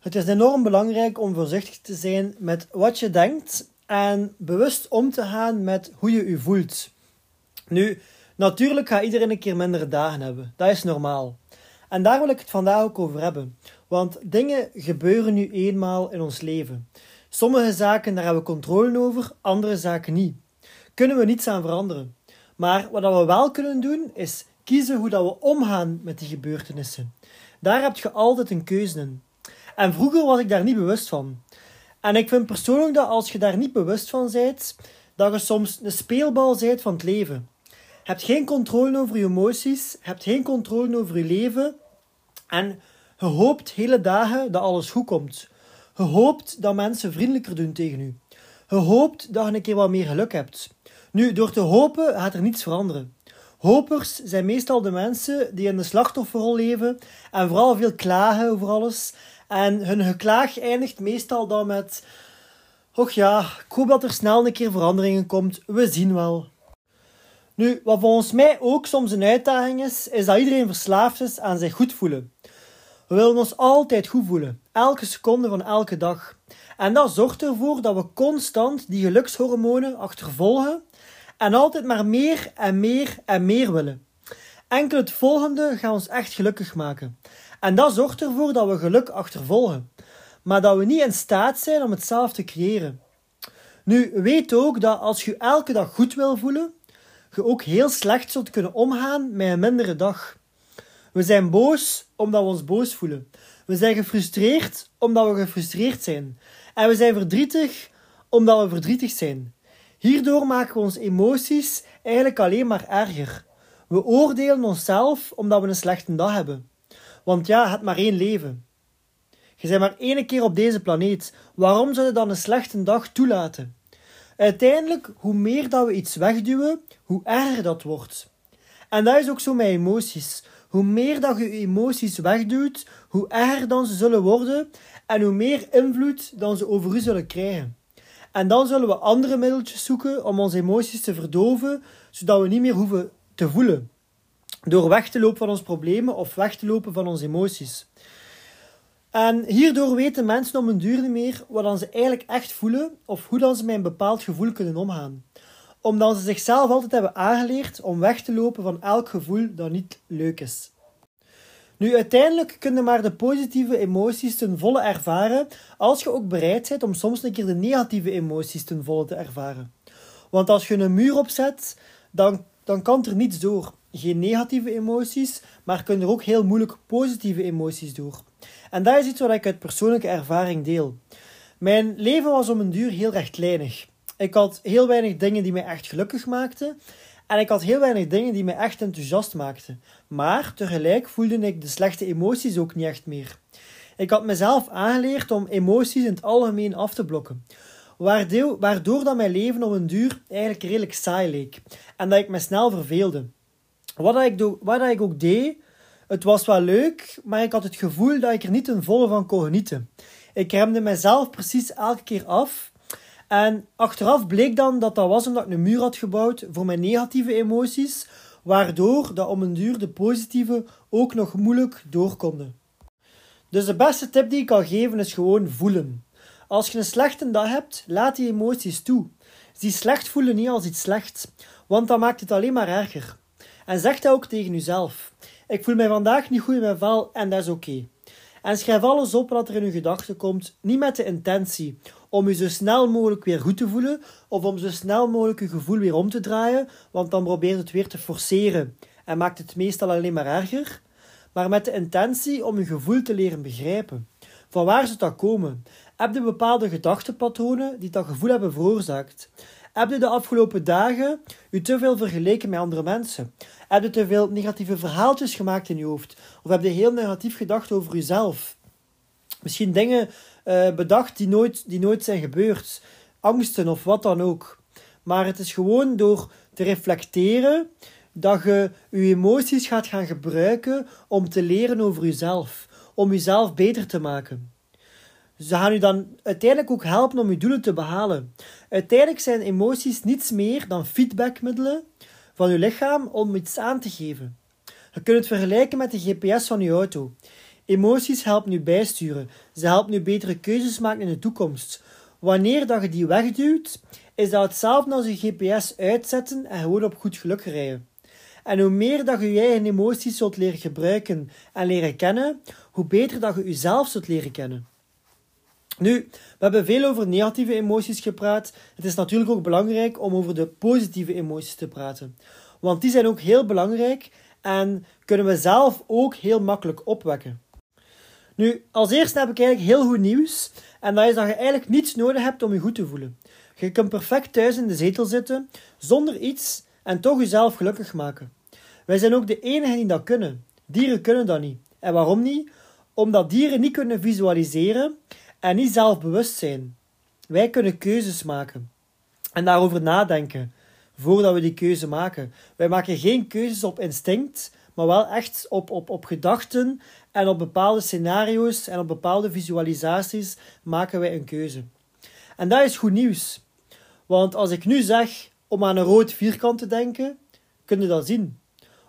Het is enorm belangrijk om voorzichtig te zijn met wat je denkt en bewust om te gaan met hoe je je voelt. Nu, natuurlijk gaat iedereen een keer mindere dagen hebben. Dat is normaal. En daar wil ik het vandaag ook over hebben. Want dingen gebeuren nu eenmaal in ons leven. Sommige zaken, daar hebben we controle over, andere zaken niet. Kunnen we niets aan veranderen. Maar wat we wel kunnen doen, is kiezen hoe dat we omgaan met die gebeurtenissen. Daar heb je altijd een keuze in. En vroeger was ik daar niet bewust van. En ik vind persoonlijk dat als je daar niet bewust van bent, dat je soms een speelbal bent van het leven. Je hebt geen controle over je emoties, hebt geen controle over je leven en je hoopt hele dagen dat alles goed komt. Je hoopt dat mensen vriendelijker doen tegen je. Je hoopt dat je een keer wat meer geluk hebt. Nu, door te hopen gaat er niets veranderen. Hopers zijn meestal de mensen die in de slachtofferrol leven en vooral veel klagen over alles en hun geklaag eindigt meestal dan met: Och ja, ik hoop dat er snel een keer veranderingen komt, we zien wel. Nu, wat volgens mij ook soms een uitdaging is, is dat iedereen verslaafd is aan zich goed voelen. We willen ons altijd goed voelen, elke seconde van elke dag. En dat zorgt ervoor dat we constant die gelukshormonen achtervolgen en altijd maar meer en meer en meer willen. Enkel het volgende gaat ons echt gelukkig maken. En dat zorgt ervoor dat we geluk achtervolgen, maar dat we niet in staat zijn om het zelf te creëren. Nu, weet ook dat als je elke dag goed wil voelen, je ook heel slecht zult kunnen omgaan met een mindere dag. We zijn boos omdat we ons boos voelen. We zijn gefrustreerd omdat we gefrustreerd zijn. En we zijn verdrietig omdat we verdrietig zijn. Hierdoor maken we onze emoties eigenlijk alleen maar erger. We oordelen onszelf omdat we een slechte dag hebben. Want ja, het maar één leven. Je bent maar één keer op deze planeet. Waarom zou je dan een slechte dag toelaten? Uiteindelijk, hoe meer dat we iets wegduwen, hoe erger dat wordt. En dat is ook zo met emoties. Hoe meer dat je emoties wegduwt, hoe erger dan ze zullen worden en hoe meer invloed dan ze over u zullen krijgen. En dan zullen we andere middeltjes zoeken om onze emoties te verdoven, zodat we niet meer hoeven te voelen door weg te lopen van onze problemen of weg te lopen van onze emoties. En hierdoor weten mensen om een duur niet meer wat dan ze eigenlijk echt voelen of hoe dan ze met een bepaald gevoel kunnen omgaan. Omdat ze zichzelf altijd hebben aangeleerd om weg te lopen van elk gevoel dat niet leuk is. Nu, uiteindelijk kun je maar de positieve emoties ten volle ervaren als je ook bereid bent om soms een keer de negatieve emoties ten volle te ervaren. Want als je een muur opzet, dan, dan kan er niets door geen negatieve emoties, maar kunnen er ook heel moeilijk positieve emoties door. En dat is iets wat ik uit persoonlijke ervaring deel. Mijn leven was om een duur heel rechtlijnig. Ik had heel weinig dingen die mij echt gelukkig maakten. En ik had heel weinig dingen die mij echt enthousiast maakten. Maar tegelijk voelde ik de slechte emoties ook niet echt meer. Ik had mezelf aangeleerd om emoties in het algemeen af te blokken. Waardoor, waardoor dat mijn leven om een duur eigenlijk redelijk saai leek. En dat ik me snel verveelde. Wat, ik, ik ook deed, het was wel leuk, maar ik had het gevoel dat ik er niet ten volle van kon genieten. Ik remde mezelf precies elke keer af. En achteraf bleek dan dat dat was omdat ik een muur had gebouwd voor mijn negatieve emoties, waardoor dat om een duur de positieve ook nog moeilijk door konden. Dus de beste tip die ik kan geven is gewoon voelen. Als je een slechte dag hebt, laat die emoties toe. Zie slecht voelen niet als iets slechts, want dat maakt het alleen maar erger. En zeg dat ook tegen jezelf. Ik voel mij vandaag niet goed in mijn vel en dat is oké. En schrijf alles op wat er in je gedachten komt, niet met de intentie om je zo snel mogelijk weer goed te voelen of om zo snel mogelijk je gevoel weer om te draaien, want dan probeert het weer te forceren en maakt het meestal alleen maar erger, maar met de intentie om je gevoel te leren begrijpen. Van waar zou dat komen? Heb je bepaalde gedachtenpatronen die dat gevoel hebben veroorzaakt? Heb je de afgelopen dagen u te veel vergeleken met andere mensen? Heb je te veel negatieve verhaaltjes gemaakt in je hoofd? Of heb je heel negatief gedacht over jezelf? Misschien dingen uh, bedacht die nooit, die nooit zijn gebeurd. Angsten of wat dan ook. Maar het is gewoon door te reflecteren dat je je emoties gaat gaan gebruiken om te leren over jezelf. Om jezelf beter te maken. Ze gaan u dan uiteindelijk ook helpen om je doelen te behalen. Uiteindelijk zijn emoties niets meer dan feedbackmiddelen van je lichaam om iets aan te geven. Je kunt het vergelijken met de GPS van je auto. Emoties helpen u bijsturen. Ze helpen u betere keuzes maken in de toekomst. Wanneer dat je die wegduwt, is dat hetzelfde als je GPS uitzetten en gewoon op goed geluk rijden. En hoe meer dat je je eigen emoties zult leren gebruiken en leren kennen, hoe beter dat je jezelf zult leren kennen. Nu, we hebben veel over negatieve emoties gepraat. Het is natuurlijk ook belangrijk om over de positieve emoties te praten. Want die zijn ook heel belangrijk en kunnen we zelf ook heel makkelijk opwekken. Nu, als eerste heb ik eigenlijk heel goed nieuws. En dat is dat je eigenlijk niets nodig hebt om je goed te voelen. Je kunt perfect thuis in de zetel zitten, zonder iets, en toch jezelf gelukkig maken. Wij zijn ook de enigen die dat kunnen. Dieren kunnen dat niet. En waarom niet? Omdat dieren niet kunnen visualiseren en niet zelfbewust zijn. Wij kunnen keuzes maken en daarover nadenken voordat we die keuze maken. Wij maken geen keuzes op instinct, maar wel echt op, op, op gedachten en op bepaalde scenario's en op bepaalde visualisaties maken wij een keuze. En dat is goed nieuws. Want als ik nu zeg om aan een rood vierkant te denken, kun je dat zien.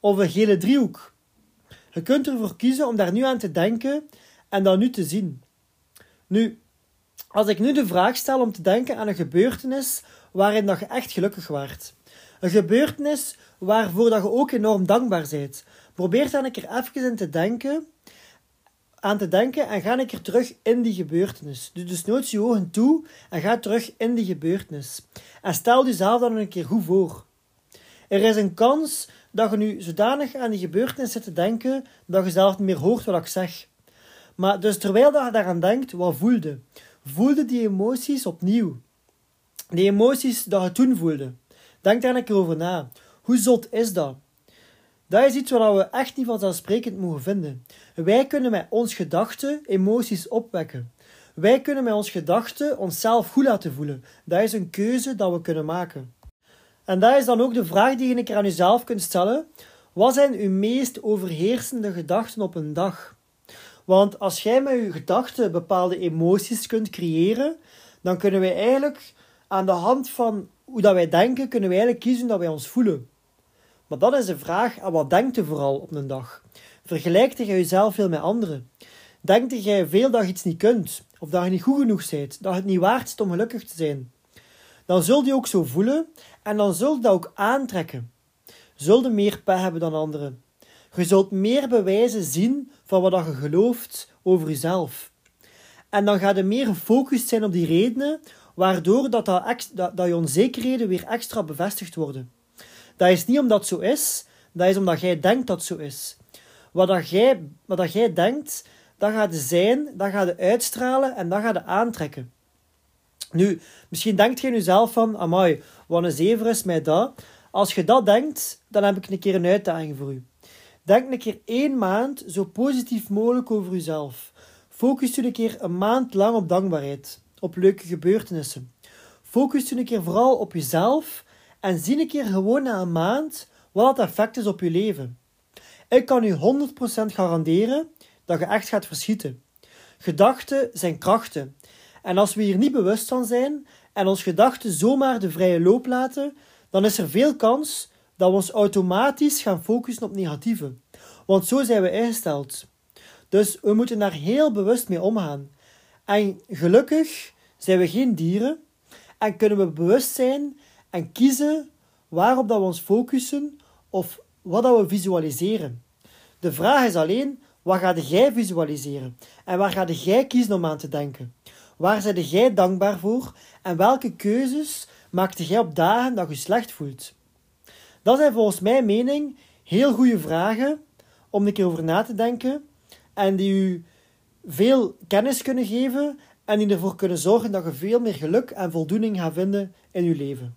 Of een gele driehoek. Je kunt ervoor kiezen om daar nu aan te denken en dat nu te zien. Nu, als ik nu de vraag stel om te denken aan een gebeurtenis waarin dat je echt gelukkig waart. Een gebeurtenis waarvoor dat je ook enorm dankbaar bent. Probeer dan een keer even in te denken, aan te denken en ga een keer terug in die gebeurtenis. Dus, nooit je ogen toe en ga terug in die gebeurtenis. En stel jezelf dan een keer goed voor. Er is een kans dat je nu zodanig aan die gebeurtenis zit te denken dat je zelf niet meer hoort wat ik zeg. Maar dus terwijl je daaraan denkt, wat voelde? Voelde die emoties opnieuw. Die emoties dat je toen voelde. Denk daar een keer over na. Hoe zot is dat? Dat is iets wat we echt niet vanzelfsprekend mogen vinden. Wij kunnen met ons gedachten emoties opwekken. Wij kunnen met ons gedachten onszelf goed laten voelen. Dat is een keuze dat we kunnen maken. En dat is dan ook de vraag die je een keer aan jezelf kunt stellen. Wat zijn uw meest overheersende gedachten op een dag? Want als jij met je gedachten bepaalde emoties kunt creëren, dan kunnen wij eigenlijk aan de hand van hoe dat wij denken, kunnen wij eigenlijk kiezen dat wij ons voelen. Maar dat is de vraag, en wat denkt je vooral op een dag? Vergelijkt je jezelf veel met anderen? Denkt jij veel dat je iets niet kunt? Of dat je niet goed genoeg bent? Dat het niet waard is om gelukkig te zijn? Dan zul je ook zo voelen en dan zul je dat ook aantrekken. Zul je meer pech hebben dan anderen? Je zult meer bewijzen zien van wat je gelooft over jezelf. En dan ga je meer gefocust zijn op die redenen, waardoor dat, dat, dat je onzekerheden weer extra bevestigd worden. Dat is niet omdat het zo is, dat is omdat jij denkt dat het zo is. Wat, dat jij, wat dat jij denkt, dat gaat zijn, dat gaat uitstralen en dat gaat aantrekken. Nu, misschien denkt je nu zelf van, amai, wat een zever is mij dat. Als je dat denkt, dan heb ik een keer een uitdaging voor u. Denk een keer één maand zo positief mogelijk over jezelf. Focus je een keer een maand lang op dankbaarheid, op leuke gebeurtenissen. Focus je een keer vooral op jezelf en zie een keer gewoon na een maand wat het effect is op je leven. Ik kan u 100% garanderen dat je echt gaat verschieten. Gedachten zijn krachten. En als we hier niet bewust van zijn en ons gedachten zomaar de vrije loop laten, dan is er veel kans dat we ons automatisch gaan focussen op negatieve. Want zo zijn we ingesteld. Dus we moeten daar heel bewust mee omgaan. En gelukkig zijn we geen dieren en kunnen we bewust zijn en kiezen waarop dat we ons focussen of wat dat we visualiseren. De vraag is alleen, wat ga jij visualiseren? En waar ga jij kiezen om aan te denken? Waar zijn jij dankbaar voor? En welke keuzes maakte jij op dagen dat je slecht voelt? Dat zijn volgens mijn mening heel goede vragen om een keer over na te denken en die u veel kennis kunnen geven en die ervoor kunnen zorgen dat je veel meer geluk en voldoening gaat vinden in je leven.